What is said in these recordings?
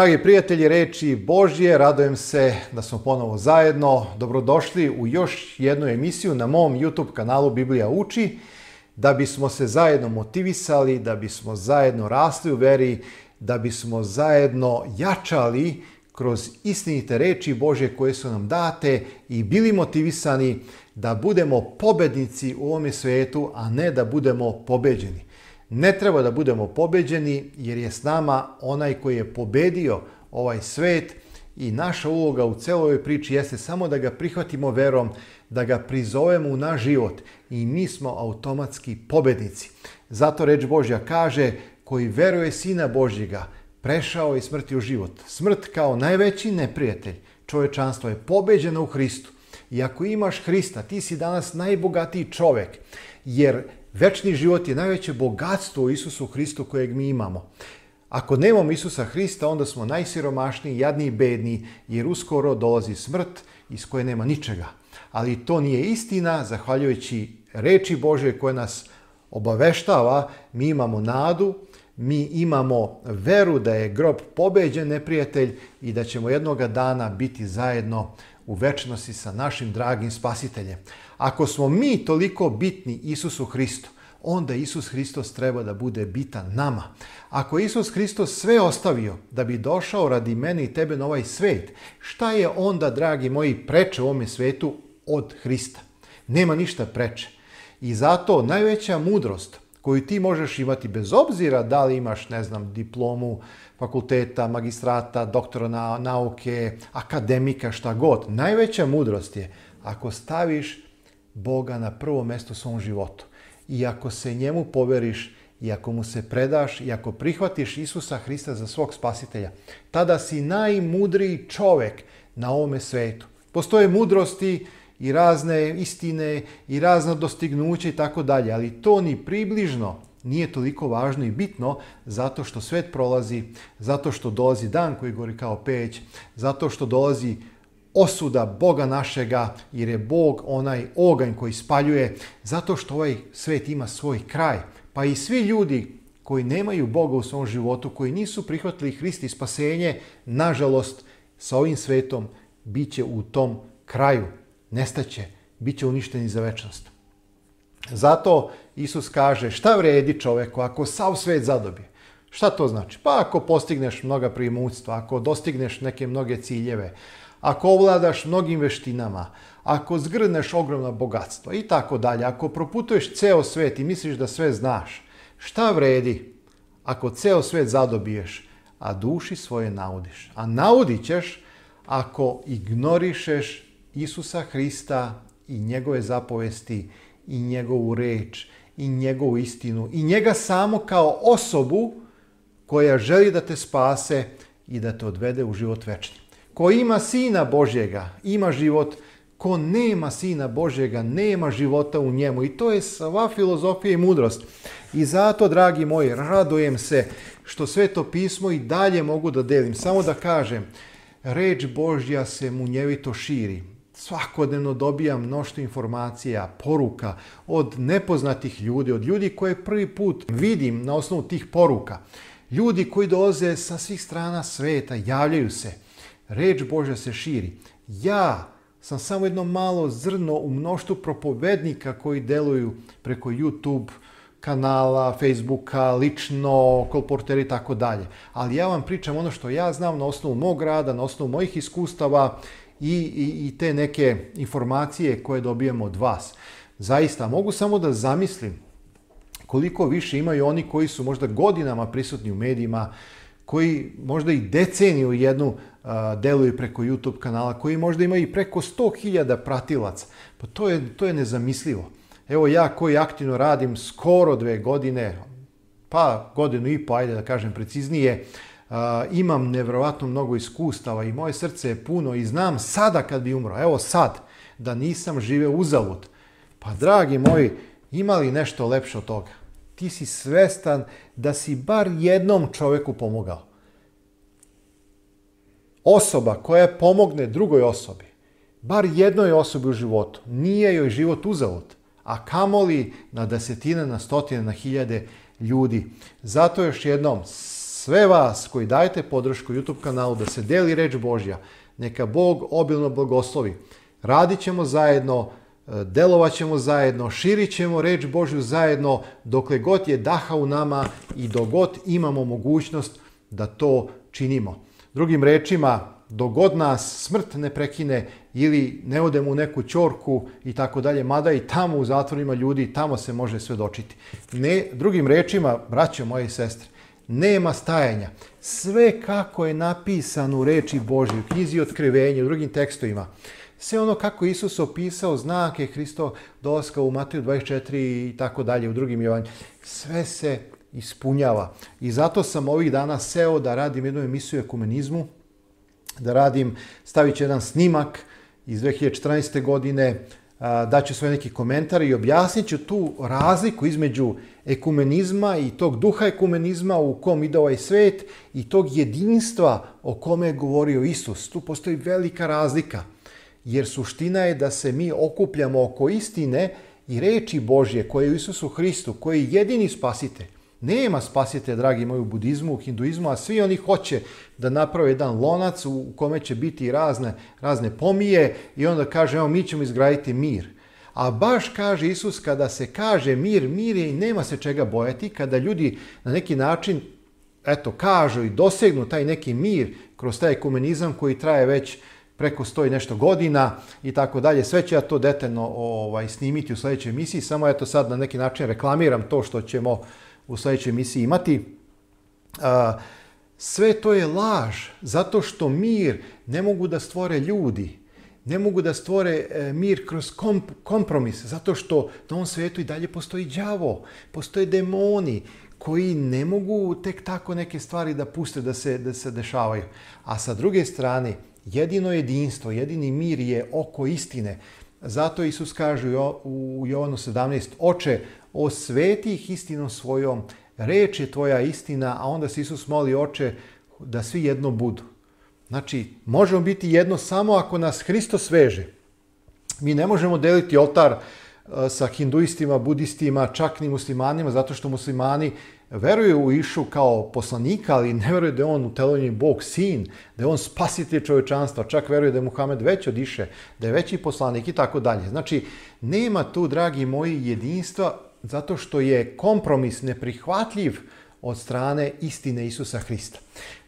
Dragi prijatelji reči Božje, radojem se da smo ponovo zajedno. Dobrodošli u još jednu emisiju na mom YouTube kanalu Biblija uči, da bismo se zajedno motivisali, da bismo zajedno rasli u veri, da bismo zajedno jačali kroz istinite reči Božje koje su nam date i bili motivisani da budemo pobednici u ovome svijetu, a ne da budemo pobeđeni. Ne treba da budemo pobeđeni jer je s nama onaj koji je pobedio ovaj svet i naša uloga u celoj ovoj priči jeste samo da ga prihvatimo verom, da ga prizovemo u naš život i mi smo automatski pobednici. Zato reč Božja kaže koji veruje Sina Božjega prešao je smrti u život. Smrt kao najveći neprijatelj čovečanstva je pobeđena u Hristu. I ako imaš Hrista, ti si danas najbogatiji čovek, jer Večni život je najveće bogatstvo u Isusu Hristu kojeg mi imamo. Ako nemamo Isusa Hrista, onda smo najsiromašniji, jadni i bedni, jer uskoro dolazi smrt iz koje nema ničega. Ali to nije istina, zahvaljujući reči Bože koja nas obaveštava, mi imamo nadu, mi imamo veru da je grob pobeđen neprijatelj i da ćemo jednoga dana biti zajedno u večnosti sa našim dragim spasiteljem. Ako smo mi toliko bitni Isusu Hristu, onda Isus Hristos treba da bude bitan nama. Ako je Isus Hristos sve ostavio da bi došao radi mene i tebe na ovaj svet, šta je onda, dragi moji, preče u ovome svetu od Hrista? Nema ništa preče. I zato najveća mudrost koju ti možeš imati bez obzira da li imaš, ne znam, diplomu, fakulteta, magistrata, doktora nauke, akademika, šta god. Najveća mudrost je ako staviš Boga na prvo mjesto u svom životu i ako se njemu poveriš i ako mu se predaš i ako prihvatiš Isusa Hrista za svog spasitelja, tada si najmudriji čovjek na ovome svetu. Postoje mudrosti i razne istine i razna dostignuća i tako dalje, ali to ni približno nije toliko važno i bitno zato što svet prolazi, zato što dolazi dan koji gori kao peć, zato što dolazi osuda Boga našega, jer je Bog onaj oganj koji spaljuje, zato što ovaj svet ima svoj kraj. Pa i svi ljudi koji nemaju Boga u svom životu, koji nisu prihvatili Hristi spasenje, nažalost, sa ovim svetom bit će u tom kraju, nestaće, bit će uništeni za večnost. Zato Isus kaže šta vredi čovjeku ako sav svet zadobije? Šta to znači? Pa ako postigneš mnoga primutstva, ako dostigneš neke mnoge ciljeve, ako ovladaš mnogim veštinama, ako zgrneš ogromno bogatstvo i tako dalje, ako proputuješ ceo svet i misliš da sve znaš, šta vredi ako ceo svet zadobiješ, a duši svoje naudiš? A naudit ćeš ako ignorišeš Isusa Hrista i njegove zapovesti i njegovu reč i njegovu istinu i njega samo kao osobu koja želi da te spase i da te odvede u život večni. Ko ima Sina Božjega, ima život. Ko nema Sina Božjega, nema života u njemu. I to je sva filozofija i mudrost. I zato, dragi moji, radujem se što sve to pismo i dalje mogu da delim. Samo da kažem, reč Božja se munjevito širi svakodnevno dobijam mnoštvo informacija, poruka od nepoznatih ljudi, od ljudi koje prvi put vidim na osnovu tih poruka. Ljudi koji dolaze sa svih strana sveta, javljaju se. Reč Božja se širi. Ja sam samo jedno malo zrno u mnoštu propovednika koji deluju preko YouTube kanala, Facebooka, lično, kolporteri i tako dalje. Ali ja vam pričam ono što ja znam na osnovu mog rada, na osnovu mojih iskustava, i, i, te neke informacije koje dobijemo od vas. Zaista, mogu samo da zamislim koliko više imaju oni koji su možda godinama prisutni u medijima, koji možda i deceniju jednu a, deluju preko YouTube kanala, koji možda imaju i preko 100.000 pratilaca. Pa to je, to je nezamislivo. Evo ja koji aktivno radim skoro dve godine, pa godinu i po, ajde da kažem preciznije, imam nevjerojatno mnogo iskustava i moje srce je puno i znam sada kad bi umro, evo sad, da nisam žive uzavut Pa dragi moji, ima li nešto lepše od toga? Ti si svestan da si bar jednom čovjeku pomogao. Osoba koja pomogne drugoj osobi, bar jednoj osobi u životu, nije joj život uzavut a kamoli na desetine, na stotine, na hiljade ljudi. Zato još jednom, sve vas koji dajete podršku YouTube kanalu da se deli reč Božja. Neka Bog obilno blagoslovi. Radit ćemo zajedno, e, delovat ćemo zajedno, širit ćemo reč Božju zajedno dokle god je daha u nama i god imamo mogućnost da to činimo. Drugim rečima, god nas smrt ne prekine ili ne odemo u neku čorku i tako dalje, mada i tamo u zatvorima ljudi, tamo se može svedočiti. Ne, drugim rečima, braćo moje i sestre, nema stajanja. Sve kako je napisano u reči Božje, u knjizi otkrivenja, u drugim tekstovima. Sve ono kako Isus opisao znake Hristo doska u Mateju 24 i tako dalje, u drugim jovanju Sve se ispunjava. I zato sam ovih dana seo da radim jednu emisiju o ekumenizmu, da radim, stavit ću jedan snimak iz 2014. godine, da ću svoj neki komentar i objasnit ću tu razliku između ekumenizma i tog duha ekumenizma u kom ide ovaj svet i tog jedinstva o kome je govorio Isus. Tu postoji velika razlika jer suština je da se mi okupljamo oko istine i reči Božje koje je u Isusu Hristu, koji je jedini spasite. Nema spasite dragi moji, u budizmu, u hinduizmu, a svi oni hoće da naprave jedan lonac u kome će biti razne, razne pomije i onda kaže, evo, mi ćemo izgraditi mir. A baš kaže Isus, kada se kaže mir, mir je i nema se čega bojati, kada ljudi na neki način, eto, kažu i dosegnu taj neki mir kroz taj ekumenizam koji traje već preko sto i nešto godina i tako dalje. Sve ću ja to detaljno ovaj, snimiti u sljedećoj emisiji, samo eto sad na neki način reklamiram to što ćemo u sljedećoj emisiji imati. Sve to je laž, zato što mir ne mogu da stvore ljudi. Ne mogu da stvore e, mir kroz kompromis, zato što na ovom svijetu i dalje postoji đavo, postoje demoni koji ne mogu tek tako neke stvari da puste da se, da se dešavaju. A sa druge strane, jedino jedinstvo, jedini mir je oko istine. Zato Isus kaže u Jovanu 17, oče, osveti ih istinom svojom, reč je tvoja istina, a onda se Isus moli oče da svi jedno budu. Znači, možemo biti jedno samo ako nas Hristos sveže. Mi ne možemo deliti oltar e, sa hinduistima, budistima, čak ni muslimanima, zato što muslimani veruju u Išu kao poslanika, ali ne veruju da je on utelovljeni Bog, sin, da je on spasitelj čovječanstva, čak veruju da je Muhamed već od da je veći poslanik i tako dalje. Znači, nema tu, dragi moji, jedinstva zato što je kompromis neprihvatljiv od strane istine Isusa Hrista.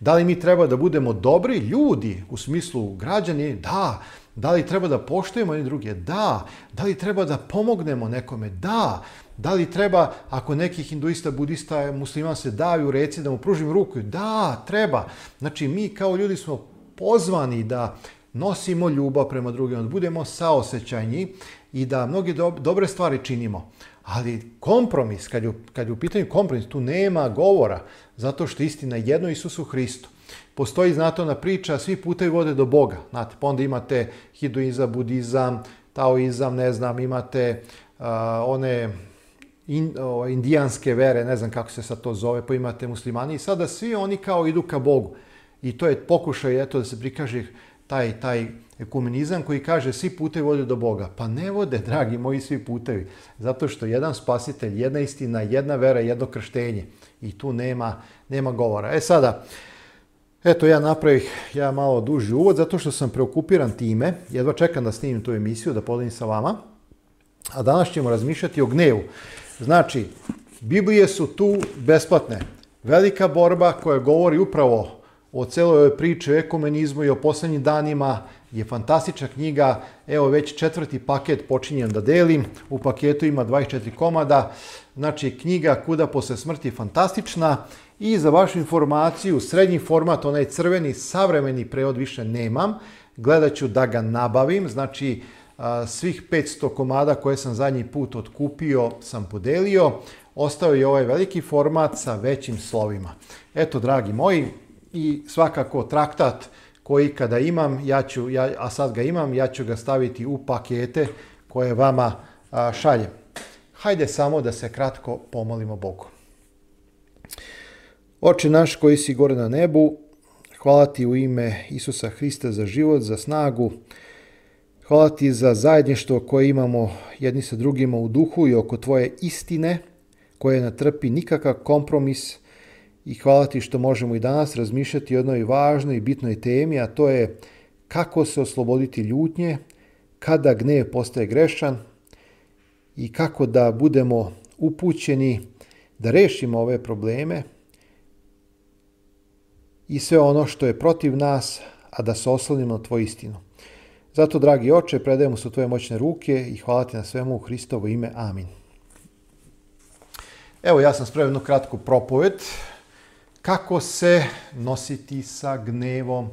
Da li mi treba da budemo dobri ljudi u smislu građani? Da. Da li treba da poštujemo jedni druge? Da. Da li treba da pomognemo nekome? Da. Da li treba, ako nekih hinduista, budista, musliman se davi u reci, da mu pružim ruku? Da, treba. Znači, mi kao ljudi smo pozvani da nosimo ljubav prema drugima, da budemo saosećajni i da mnoge dobre stvari činimo. Ali kompromis, kad je, u pitanju kompromis, tu nema govora, zato što istina je jedno Isusu Hristu. Postoji ona priča, svi putevi vode do Boga. Znate, pa onda imate hinduizam, budizam, taoizam, ne znam, imate one indijanske vere, ne znam kako se sad to zove, pa imate muslimani i sada svi oni kao idu ka Bogu. I to je pokušaj eto, da se prikaže taj, taj ekumenizam koji kaže svi putevi vode do Boga. Pa ne vode, dragi moji, svi putevi. Zato što jedan spasitelj, jedna istina, jedna vera, jedno krštenje. I tu nema, nema govora. E sada, eto ja napravih ja malo duži uvod zato što sam preokupiran time. Jedva čekam da snimim tu emisiju, da podelim sa vama. A danas ćemo razmišljati o gnevu. Znači, Biblije su tu besplatne. Velika borba koja govori upravo o celoj ovoj priči o ekumenizmu i o posljednjim danima je fantastična knjiga, evo već četvrti paket počinjem da delim, u paketu ima 24 komada, znači knjiga Kuda posle smrti je fantastična i za vašu informaciju srednji format, onaj crveni, savremeni preod više nemam, gledat ću da ga nabavim, znači svih 500 komada koje sam zadnji put otkupio sam podelio, ostao je ovaj veliki format sa većim slovima. Eto, dragi moji, i svakako traktat koji kada imam, ja ću, ja, a sad ga imam, ja ću ga staviti u pakete koje vama a, šaljem. Hajde samo da se kratko pomolimo Bogu. Oče naš koji si gore na nebu, hvala ti u ime Isusa Hrista za život, za snagu, Hvala ti za zajedništvo koje imamo jedni sa drugima u duhu i oko tvoje istine koje ne trpi nikakav kompromis i hvala ti što možemo i danas razmišljati o jednoj važnoj i bitnoj temi, a to je kako se osloboditi ljutnje, kada gnev postaje grešan i kako da budemo upućeni da rešimo ove probleme i sve ono što je protiv nas, a da se oslonimo na tvoju istinu. Zato, dragi oče, predajemo se u tvoje moćne ruke i hvala ti na svemu u Hristovo ime. Amin. Evo, ja sam spravio jednu kratku propoved kako se nositi sa gnevom?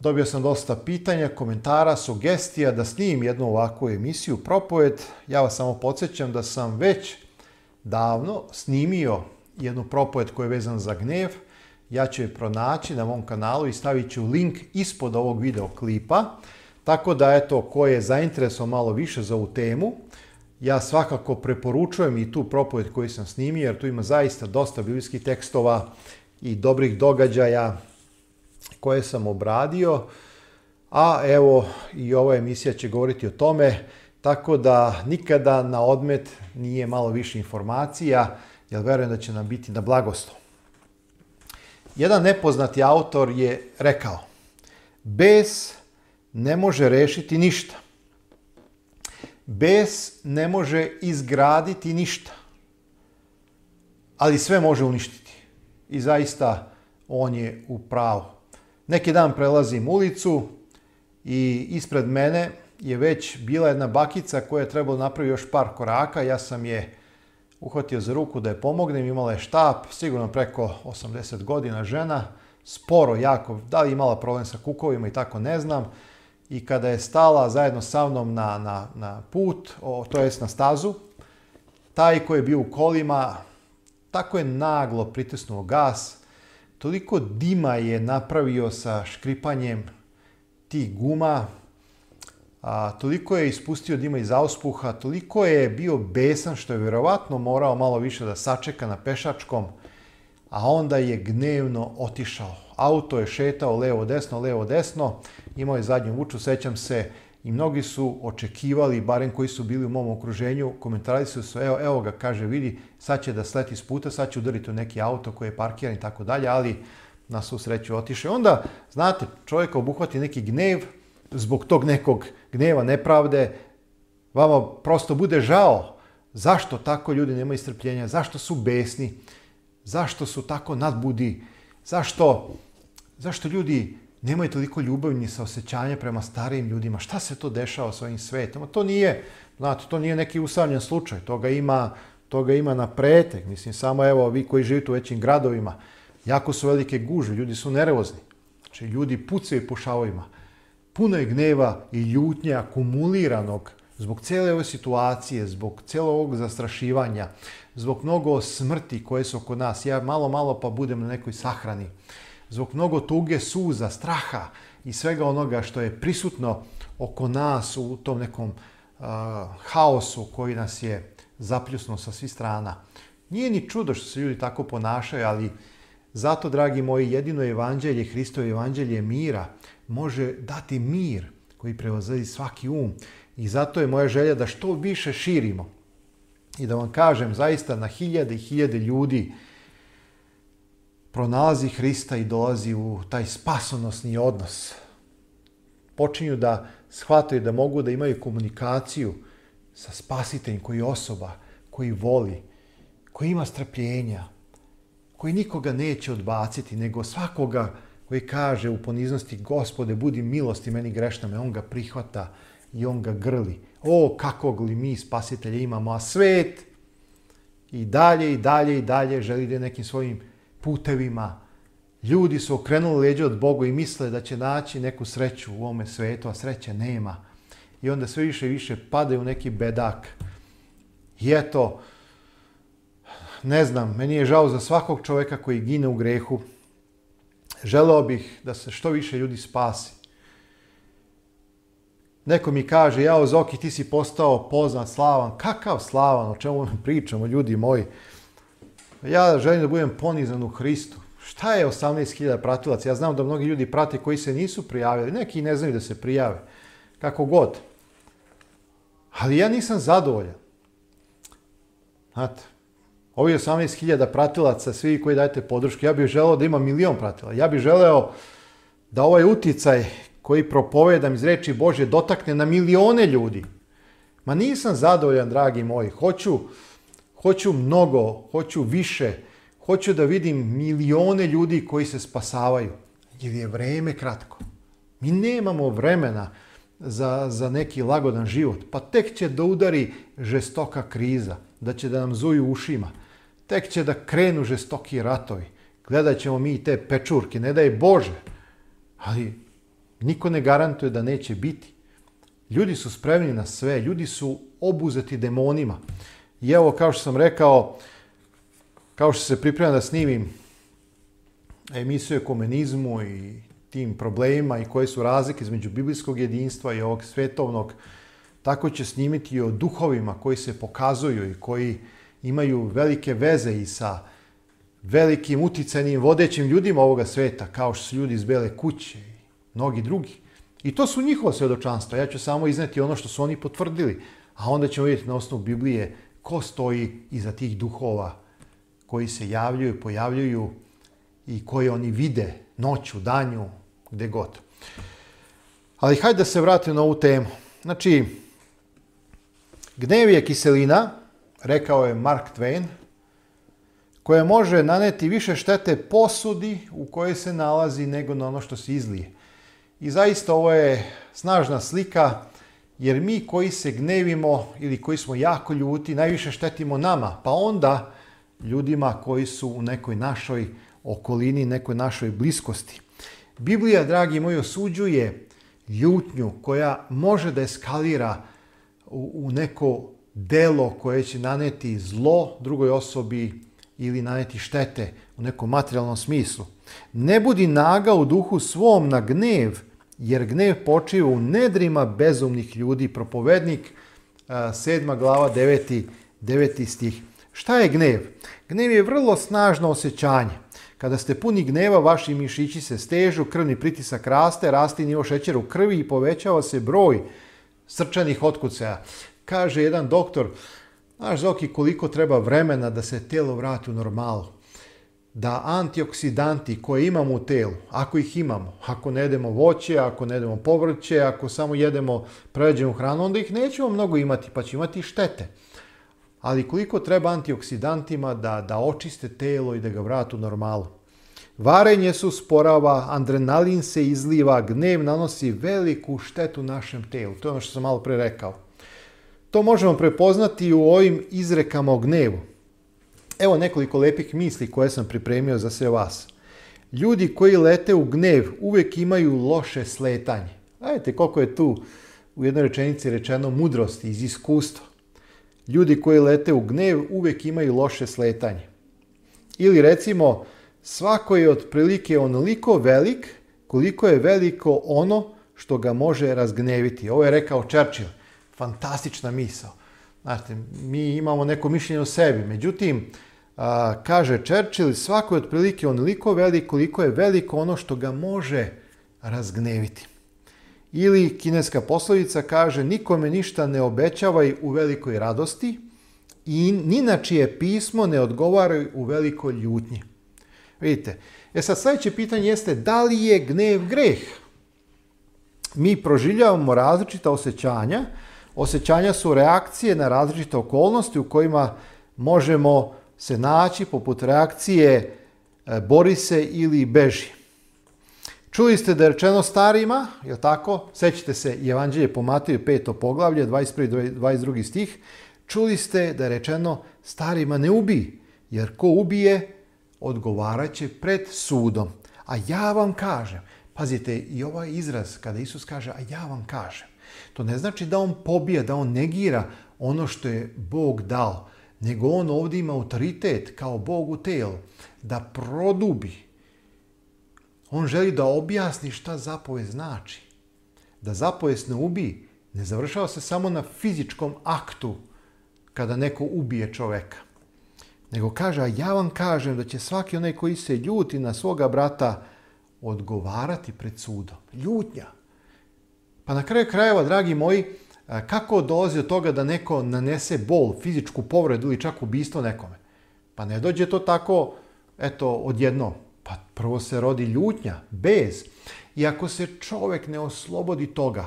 Dobio sam dosta pitanja, komentara, sugestija da snimim jednu ovakvu emisiju Propoved. Ja vas samo podsjećam da sam već davno snimio jednu propoved koja je vezana za gnev. Ja ću je pronaći na mom kanalu i stavit ću link ispod ovog videoklipa. Tako da, eto, ko je zainteresovan malo više za ovu temu, ja svakako preporučujem i tu propoved koju sam snimio, jer tu ima zaista dosta biblijskih tekstova i dobrih događaja koje sam obradio. A evo i ova emisija će govoriti o tome, tako da nikada na odmet nije malo više informacija, jer verujem da će nam biti na blagostu. Jedan nepoznati autor je rekao, bez ne može rešiti ništa. Bez ne može izgraditi ništa, ali sve može uništiti. I zaista on je u pravu. Neki dan prelazim ulicu i ispred mene je već bila jedna bakica koja je trebala napraviti još par koraka. Ja sam je uhvatio za ruku da je pomognem, imala je štap, sigurno preko 80 godina žena, sporo jako, da li imala problem sa kukovima i tako ne znam i kada je stala zajedno sa mnom na, na, na put, o, to jest na stazu, taj koji je bio u kolima, tako je naglo pritisnuo gas, toliko dima je napravio sa škripanjem tih guma, a, toliko je ispustio dima iz auspuha, toliko je bio besan što je vjerovatno morao malo više da sačeka na pešačkom, a onda je gnevno otišao. Auto je šetao levo desno, levo desno imao je zadnju vuču, sećam se, i mnogi su očekivali, barem koji su bili u mom okruženju, komentarali su se, evo, evo ga, kaže, vidi, sad će da sleti s puta, sad će udariti u neki auto koji je parkiran i tako dalje, ali na svu sreću otiše. Onda, znate, čovjeka obuhvati neki gnev, zbog tog nekog gneva, nepravde, vama prosto bude žao zašto tako ljudi nemaju strpljenja, zašto su besni, zašto su tako nadbudi, zašto ljudi nemaju toliko ljubavni sa osjećanja prema starijim ljudima. Šta se to dešava s ovim svetom? To nije, znate, to nije neki usamljen slučaj. Toga ima, ima na pretek. Mislim, samo evo, vi koji živite u većim gradovima, jako su velike gužve, ljudi su nervozni. Znači, ljudi pucaju po šavovima. Puno je gneva i ljutnje akumuliranog zbog cijele ove situacije, zbog cijelog ovog zastrašivanja, zbog mnogo smrti koje su oko nas. Ja malo, malo pa budem na nekoj sahrani zbog mnogo tuge, suza, straha i svega onoga što je prisutno oko nas u tom nekom haosu koji nas je zapljusno sa svih strana. Nije ni čudo što se ljudi tako ponašaju, ali zato, dragi moji, jedino evanđelje, Hristovo evanđelje mira, može dati mir koji prevozadi svaki um. I zato je moja želja da što više širimo. I da vam kažem, zaista na hiljade i hiljade ljudi pronalazi Hrista i dolazi u taj spasonosni odnos. Počinju da shvataju da mogu da imaju komunikaciju sa spasiteljem koji je osoba, koji voli, koji ima strpljenja, koji nikoga neće odbaciti, nego svakoga koji kaže u poniznosti gospode budi milosti meni grešnome, on ga prihvata i on ga grli. O, kakog li mi spasitelja imamo, a svet i dalje i dalje i dalje želi da nekim svojim putevima. Ljudi su okrenuli leđe od Bogu i misle da će naći neku sreću u ovome svetu, a sreće nema. I onda sve više i više padaju u neki bedak. I eto, ne znam, meni je žao za svakog čovjeka koji gine u grehu. Želeo bih da se što više ljudi spasi. Neko mi kaže, jao Zoki, ti si postao poznat, slavan. Kakav slavan? O čemu pričamo, ljudi moji? Ja želim da budem ponizan u Hristu. Šta je 18.000 pratilaca? Ja znam da mnogi ljudi prate koji se nisu prijavili. Neki ne znaju da se prijave. Kako god. Ali ja nisam zadovoljan. Znate, ovi 18.000 pratilaca, svi koji dajete podršku, ja bih želeo da ima milion pratila. Ja bih želeo da ovaj uticaj koji propovedam iz reči Bože dotakne na milione ljudi. Ma nisam zadovoljan, dragi moji. Hoću hoću mnogo, hoću više, hoću da vidim milione ljudi koji se spasavaju, jer je vrijeme kratko. Mi nemamo vremena za, za neki lagodan život, pa tek će da udari žestoka kriza, da će da nam zuju ušima, tek će da krenu žestoki ratovi, gledat ćemo mi te pečurke, ne daj Bože, ali niko ne garantuje da neće biti. Ljudi su spremni na sve, ljudi su obuzeti demonima. I evo, kao što sam rekao, kao što se pripremam da snimim emisiju o komunizmu i tim problemima i koje su razlike između biblijskog jedinstva i ovog svetovnog, tako će snimiti i o duhovima koji se pokazuju i koji imaju velike veze i sa velikim uticajnim vodećim ljudima ovoga sveta, kao što su ljudi iz Bele kuće i mnogi drugi. I to su njihova svjedočanstva. Ja ću samo izneti ono što su oni potvrdili, a onda ćemo vidjeti na osnovu Biblije ko stoji iza tih duhova koji se javljaju, pojavljuju i koje oni vide noću, danju, gdje god. Ali hajde da se vratim na ovu temu. Znači, gnev je kiselina, rekao je Mark Twain, koja može naneti više štete posudi u kojoj se nalazi nego na ono što se izlije. I zaista ovo je snažna slika jer mi koji se gnevimo ili koji smo jako ljuti, najviše štetimo nama, pa onda ljudima koji su u nekoj našoj okolini, nekoj našoj bliskosti. Biblija, dragi moji, osuđuje ljutnju koja može da eskalira u neko delo koje će naneti zlo drugoj osobi ili naneti štete u nekom materijalnom smislu. Ne budi naga u duhu svom na gnev, jer gnev počiva u nedrima bezumnih ljudi, propovednik, sedma glava, deveti, stih. Šta je gnev? Gnev je vrlo snažno osjećanje. Kada ste puni gneva, vaši mišići se stežu, krvni pritisak raste, rasti nivo šećera u krvi i povećava se broj srčanih otkucaja. Kaže jedan doktor, znaš Zoki koliko treba vremena da se telo vrati u normalu? da antioksidanti koje imamo u telu, ako ih imamo, ako ne jedemo voće, ako ne jedemo povrće, ako samo jedemo prerađenu hranu, onda ih nećemo mnogo imati, pa će imati štete. Ali koliko treba antioksidantima da, da očiste telo i da ga vratu normalu. Varenje su sporava, adrenalin se izliva, gnev nanosi veliku štetu našem telu. To je ono što sam malo pre rekao. To možemo prepoznati u ovim izrekama o gnevu. Evo nekoliko lepih misli koje sam pripremio za sve vas. Ljudi koji lete u gnev uvijek imaju loše sletanje. Gledajte koliko je tu u jednoj rečenici rečeno mudrosti iz iskustva. Ljudi koji lete u gnev uvijek imaju loše sletanje. Ili recimo, svako je otprilike onoliko velik koliko je veliko ono što ga može razgneviti. Ovo je rekao Churchill. Fantastična misao. Znate, mi imamo neko mišljenje o sebi. Međutim, kaže Churchill, svako je otprilike onoliko veliko koliko je veliko ono što ga može razgneviti. Ili kineska poslovica kaže nikome ništa ne obećavaj u velikoj radosti i ni na čije pismo ne odgovaraj u velikoj ljutnji. Vidite, e sad sljedeće pitanje jeste da li je gnev greh? Mi proživljavamo različita osjećanja, Osećanja su reakcije na različite okolnosti u kojima možemo se naći poput reakcije e, bori se ili beži. Čuli ste da je rečeno starima, je tako? Sećite se i evanđelje po Mateju 5. poglavlje, 21. 22. stih. Čuli ste da je rečeno starima ne ubi, jer ko ubije odgovaraće će pred sudom. A ja vam kažem, pazite i ovaj izraz kada Isus kaže a ja vam kažem. To ne znači da on pobija, da on negira ono što je Bog dao, nego on ovdje ima autoritet kao Bog u telu da produbi. On želi da objasni šta zapovijest znači. Da zapovijest ne ubi, ne završava se samo na fizičkom aktu kada neko ubije čoveka. Nego kaže, a ja vam kažem da će svaki onaj koji se ljuti na svoga brata odgovarati pred sudom. Ljutnja. Pa na kraju krajeva, dragi moji, e, kako dolazi do toga da neko nanese bol, fizičku povredu ili čak ubistvo nekome? Pa ne dođe to tako, eto, odjedno. Pa prvo se rodi ljutnja, bez. I ako se čovjek ne oslobodi toga,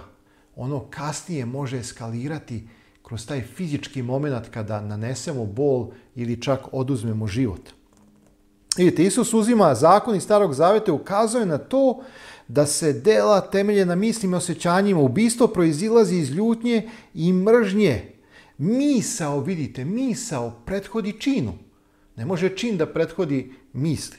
ono kasnije može eskalirati kroz taj fizički moment kada nanesemo bol ili čak oduzmemo život. Vidite, Isus uzima zakon iz Starog Zaveta i ukazuje na to da se dela temelje na mislim i osjećanjima. Ubistvo proizilazi iz ljutnje i mržnje. Misao, vidite, misao prethodi činu. Ne može čin da prethodi misli.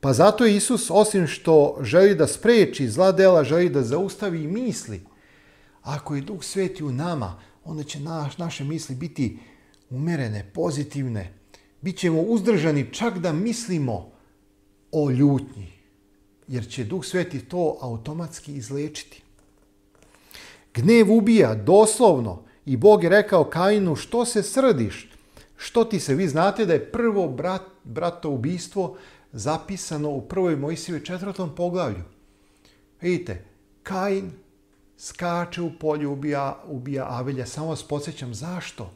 Pa zato Isus, osim što želi da spreči zla dela, želi da zaustavi misli. Ako je Duh Sveti u nama, onda će naše misli biti umerene, pozitivne. Bićemo uzdržani čak da mislimo o ljutnji, jer će Duh Sveti to automatski izlečiti. Gnev ubija doslovno i Bog je rekao Kainu što se srdiš, što ti se, vi znate da je prvo brat, brato ubijstvo zapisano u prvoj Mojsijevi četvrtom poglavlju. Vidite, Kain skače u polju, ubija, ubija Avelja. Samo vas podsjećam, zašto?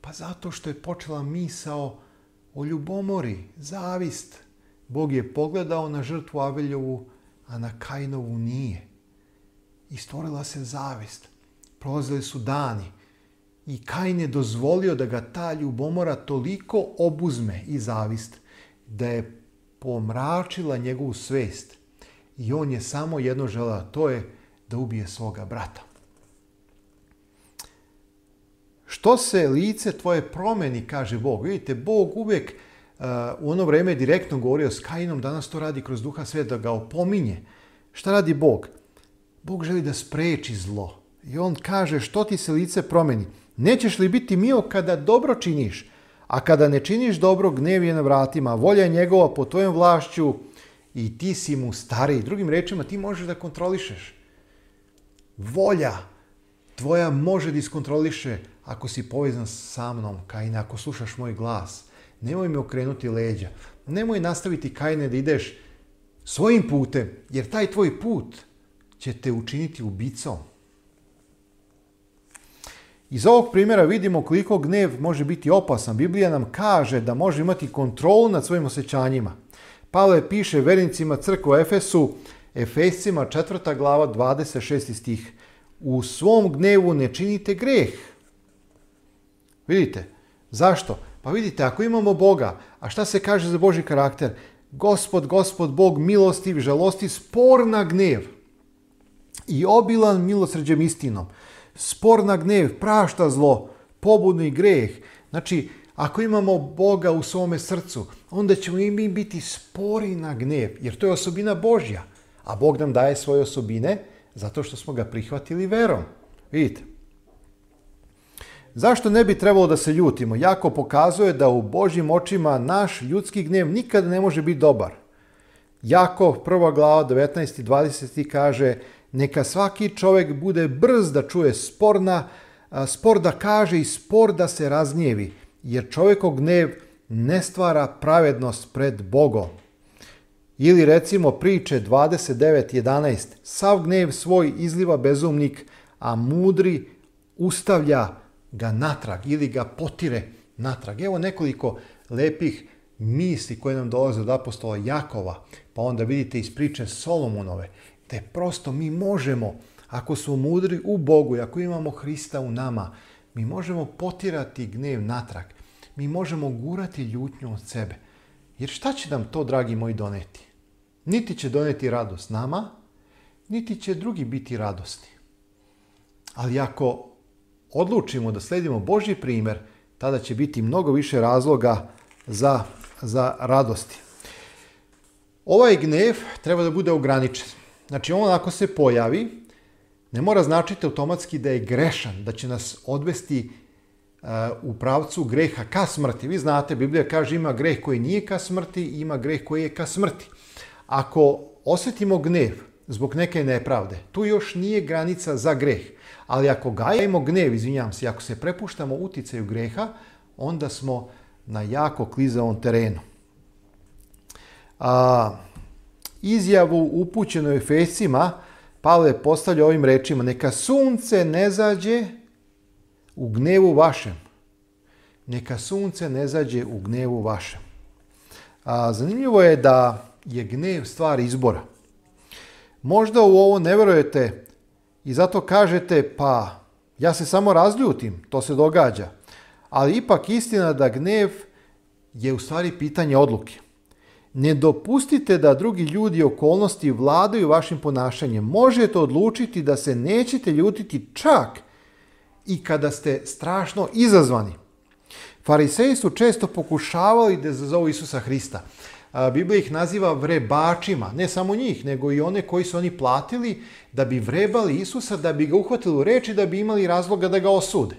Pa zato što je počela misao o ljubomori, zavist. Bog je pogledao na žrtvu Aveljovu, a na Kainovu nije. I stvorila se zavist. Prolazili su dani. I Kain je dozvolio da ga ta ljubomora toliko obuzme i zavist, da je pomračila njegovu svest. I on je samo jedno želeo, to je da ubije svoga brata. Što se lice tvoje promeni, kaže Bog. Vidite, Bog uvijek Eh, u ono vrijeme je direktno govorio s Kainom, danas to radi kroz duha sveta, ga opominje. Šta radi Bog? Bog želi da spreči zlo. I on kaže što ti se lice promeni. Nećeš li biti mio kada dobro činiš, a kada ne činiš dobro, gnev je na vratima, volja je njegova po tvojem vlašću i ti si mu stariji. Drugim rečima, ti možeš da kontrolišeš. Volja tvoja može da iskontroliše ako si povezan sa mnom, Kaina, ako slušaš moj glas – nemoj mi okrenuti leđa, nemoj nastaviti kajne da ideš svojim putem, jer taj tvoj put će te učiniti ubicom. Iz ovog primjera vidimo koliko gnev može biti opasan. Biblija nam kaže da može imati kontrolu nad svojim osjećanjima. Pavle piše vernicima crkva Efesu, Efescima 4. glava 26. stih. U svom gnevu ne činite greh. Vidite, zašto? Pa vidite, ako imamo Boga, a šta se kaže za Boži karakter? Gospod, gospod, Bog milostiv, žalosti, spor na gnev i obilan milosređem istinom. Spor na gnev, prašta zlo, pobudni greh. Znači, ako imamo Boga u svome srcu, onda ćemo i mi biti spori na gnev, jer to je osobina Božja. A Bog nam daje svoje osobine zato što smo ga prihvatili verom. Vidite, Zašto ne bi trebalo da se ljutimo? Jako pokazuje da u Božjim očima naš ljudski gnev nikada ne može biti dobar. Jako, prva glava, 19. i 20. kaže neka svaki čovjek bude brz da čuje sporna, spor da kaže i spor da se raznjevi, jer čovjekov gnev ne stvara pravednost pred Bogom. Ili recimo priče 29.11. Sav gnev svoj izliva bezumnik, a mudri ustavlja ga natrag ili ga potire natrag. Evo nekoliko lepih misli koje nam dolaze od apostola Jakova, pa onda vidite iz priče Solomonove, te prosto mi možemo, ako smo mudri u Bogu i ako imamo Hrista u nama, mi možemo potirati gnev natrag. Mi možemo gurati ljutnju od sebe. Jer šta će nam to, dragi moji, doneti? Niti će doneti radost nama, niti će drugi biti radosni. Ali ako odlučimo da sledimo Božji primjer, tada će biti mnogo više razloga za, za radosti. Ovaj gnev treba da bude ograničen. Znači on ako se pojavi, ne mora značiti automatski da je grešan, da će nas odvesti e, u pravcu greha ka smrti. Vi znate, Biblija kaže ima greh koji nije ka smrti i ima greh koji je ka smrti. Ako osjetimo gnev zbog neke nepravde, tu još nije granica za greh ali ako gajemo gnev, izvinjam se, ako se prepuštamo uticaju greha, onda smo na jako klizavom terenu. A, izjavu upućenoj Efesima Pavle postavlja ovim rečima neka sunce ne zađe u gnevu vašem. Neka sunce ne zađe u gnevu vašem. A, zanimljivo je da je gnev stvar izbora. Možda u ovo ne verujete i zato kažete, pa ja se samo razljutim, to se događa. Ali ipak istina da gnev je u stvari pitanje odluke. Ne dopustite da drugi ljudi okolnosti vladaju vašim ponašanjem. Možete odlučiti da se nećete ljutiti čak i kada ste strašno izazvani. Fariseji su često pokušavali da zazovu Isusa Hrista. Biblija ih naziva vrebačima, ne samo njih, nego i one koji su oni platili da bi vrebali Isusa, da bi ga uhvatili u reči, da bi imali razloga da ga osude.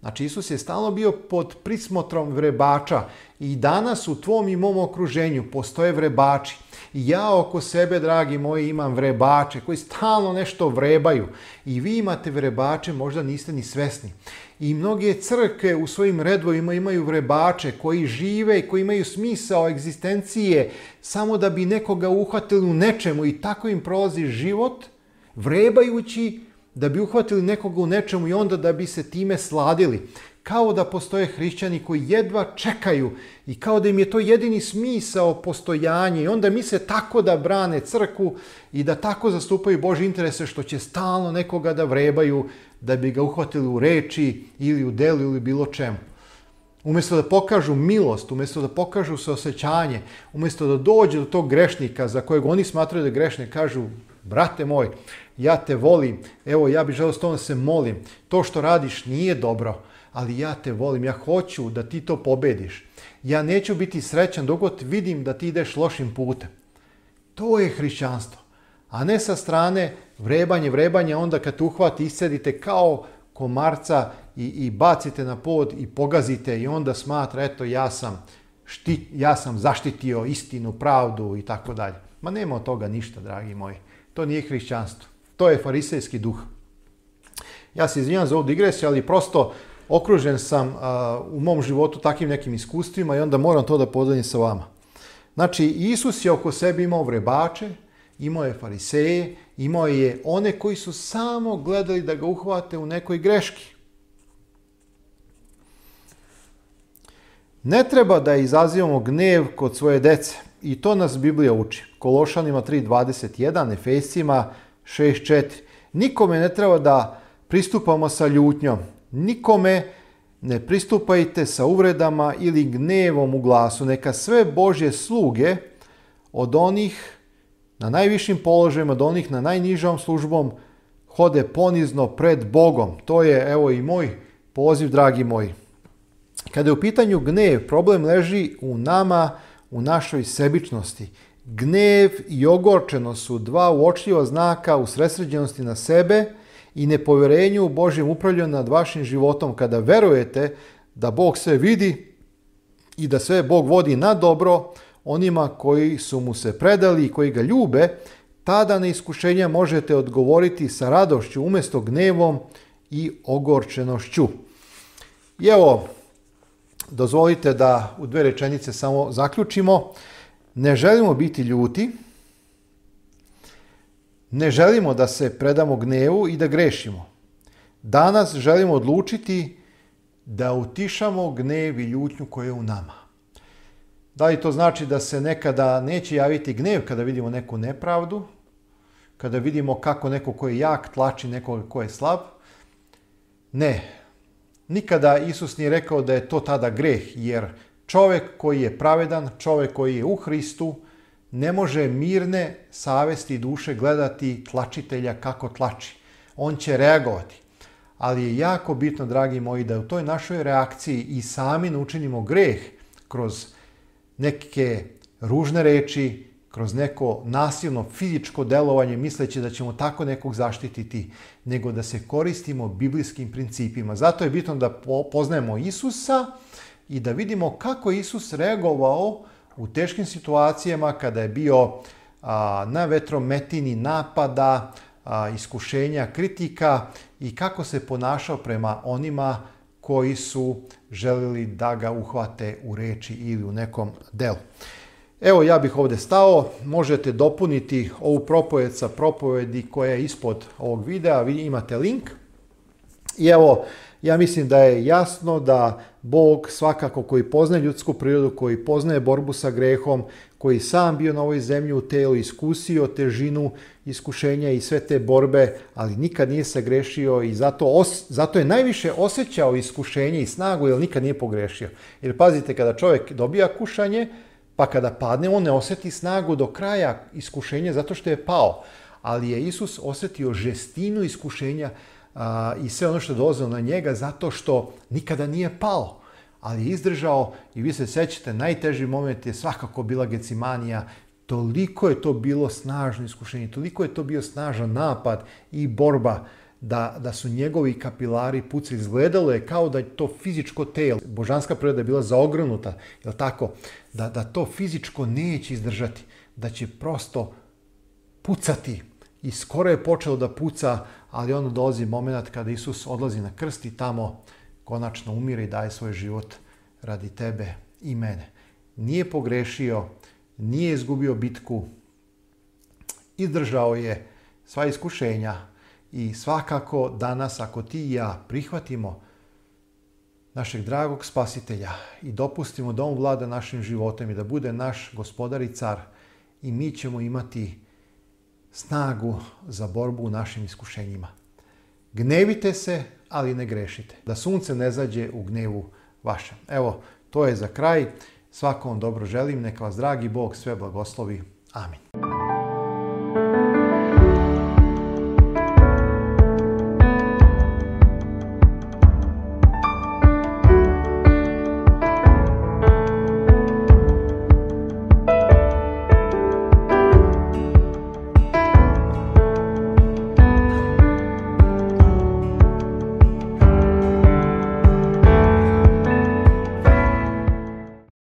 Znači, Isus je stalno bio pod prismotrom vrebača i danas u tvom i mom okruženju postoje vrebači. I ja oko sebe, dragi moji, imam vrebače koji stalno nešto vrebaju. I vi imate vrebače, možda niste ni svesni i mnoge crke u svojim redovima imaju vrebače koji žive i koji imaju smisao egzistencije samo da bi nekoga uhvatili u nečemu i tako im prolazi život vrebajući da bi uhvatili nekoga u nečemu i onda da bi se time sladili. Kao da postoje hrišćani koji jedva čekaju i kao da im je to jedini smisao postojanje i onda mi se tako da brane crku i da tako zastupaju Božje interese što će stalno nekoga da vrebaju da bi ga uhvatili u reči ili u delu ili bilo čemu. Umjesto da pokažu milost, umjesto da pokažu saosećanje, umjesto da dođe do tog grešnika za kojeg oni smatraju da grešne kažu, brate moj, ja te volim, evo ja bih želeo s se molim, to što radiš nije dobro, ali ja te volim, ja hoću da ti to pobediš. Ja neću biti srećan dok god vidim da ti ideš lošim putem. To je hrišćanstvo, a ne sa strane vrebanje, vrebanje, onda kad uhvati iscedite kao komarca i, i bacite na pod i pogazite i onda smatra eto ja sam, ja sam zaštitio istinu, pravdu i tako dalje. Ma nema od toga ništa, dragi moji. To nije hrišćanstvo. To je farisejski duh. Ja se izvinjam za ovu digresiju, ali prosto okružen sam u mom životu takvim nekim iskustvima i onda moram to da podelim sa vama. Znači, Isus je oko sebe imao vrebače, imao je fariseje, imao je one koji su samo gledali da ga uhvate u nekoj greški. Ne treba da izazivamo gnev kod svoje dece. I to nas Biblija uči. Kološanima 3.21, Efesima 6.4. Nikome ne treba da pristupamo sa ljutnjom. Nikome ne pristupajte sa uvredama ili gnevom u glasu. Neka sve Božje sluge od onih na najvišim položajima do onih na najnižom službom hode ponizno pred Bogom. To je evo i moj poziv, dragi moji. Kada je u pitanju gnev, problem leži u nama, u našoj sebičnosti. Gnev i ogorčenost su dva uočljiva znaka sresređenosti na sebe i nepovjerenju u Božjem upravljanju nad vašim životom. Kada verujete da Bog sve vidi i da sve Bog vodi na dobro, onima koji su mu se predali i koji ga ljube, tada na iskušenja možete odgovoriti sa radošću umjesto gnevom i ogorčenošću. I evo, dozvolite da u dve rečenice samo zaključimo. Ne želimo biti ljuti, ne želimo da se predamo gnevu i da grešimo. Danas želimo odlučiti da utišamo gnev i ljutnju koja je u nama. Da li to znači da se nekada neće javiti gnev kada vidimo neku nepravdu, kada vidimo kako neko koji je jak tlači nekog koji je slab? Ne. Nikada Isus nije rekao da je to tada greh, jer čovjek koji je pravedan, čovjek koji je u Hristu, ne može mirne savesti i duše gledati tlačitelja kako tlači. On će reagovati. Ali je jako bitno, dragi moji, da u toj našoj reakciji i sami učinimo greh kroz neke ružne reči, kroz neko nasilno fizičko delovanje misleći da ćemo tako nekog zaštititi, nego da se koristimo biblijskim principima. Zato je bitno da poznajemo Isusa i da vidimo kako je Isus reagovao u teškim situacijama kada je bio na vetrometini napada, iskušenja, kritika i kako se ponašao prema onima koji su želili da ga uhvate u reči ili u nekom delu. Evo, ja bih ovdje stao. Možete dopuniti ovu propoved sa propovedi koja je ispod ovog videa. Vi imate link. I evo, ja mislim da je jasno da Bog svakako koji poznaje ljudsku prirodu, koji poznaje borbu sa grehom, koji sam bio na ovoj zemlji u telu, iskusio težinu iskušenja i sve te borbe, ali nikad nije grešio i zato, zato je najviše osjećao iskušenje i snagu, jer nikad nije pogrešio. Jer pazite, kada čovjek dobija kušanje, pa kada padne, on ne osjeti snagu do kraja iskušenja zato što je pao. Ali je Isus osjetio žestinu iskušenja i sve ono što je na njega zato što nikada nije pao ali je izdržao i vi se sjećate, najteži moment je svakako bila Gecimanija. Toliko je to bilo snažno iskušenje, toliko je to bio snažan napad i borba da, da su njegovi kapilari puci izgledalo je kao da je to fizičko telo, božanska priroda je bila zaogrnuta, jel tako, da, da to fizičko neće izdržati, da će prosto pucati i skoro je počeo da puca, ali onda dolazi moment kada Isus odlazi na krst i tamo konačno umire i daje svoj život radi tebe i mene. Nije pogrešio, nije izgubio bitku, izdržao je sva iskušenja i svakako danas ako ti i ja prihvatimo našeg dragog spasitelja i dopustimo da on vlada našim životom i da bude naš gospodar i car i mi ćemo imati snagu za borbu u našim iskušenjima. Gnevite se, ali ne grešite. Da sunce ne zađe u gnevu vašem. Evo, to je za kraj. Svako vam dobro želim. Neka vas dragi Bog sve blagoslovi. Amin.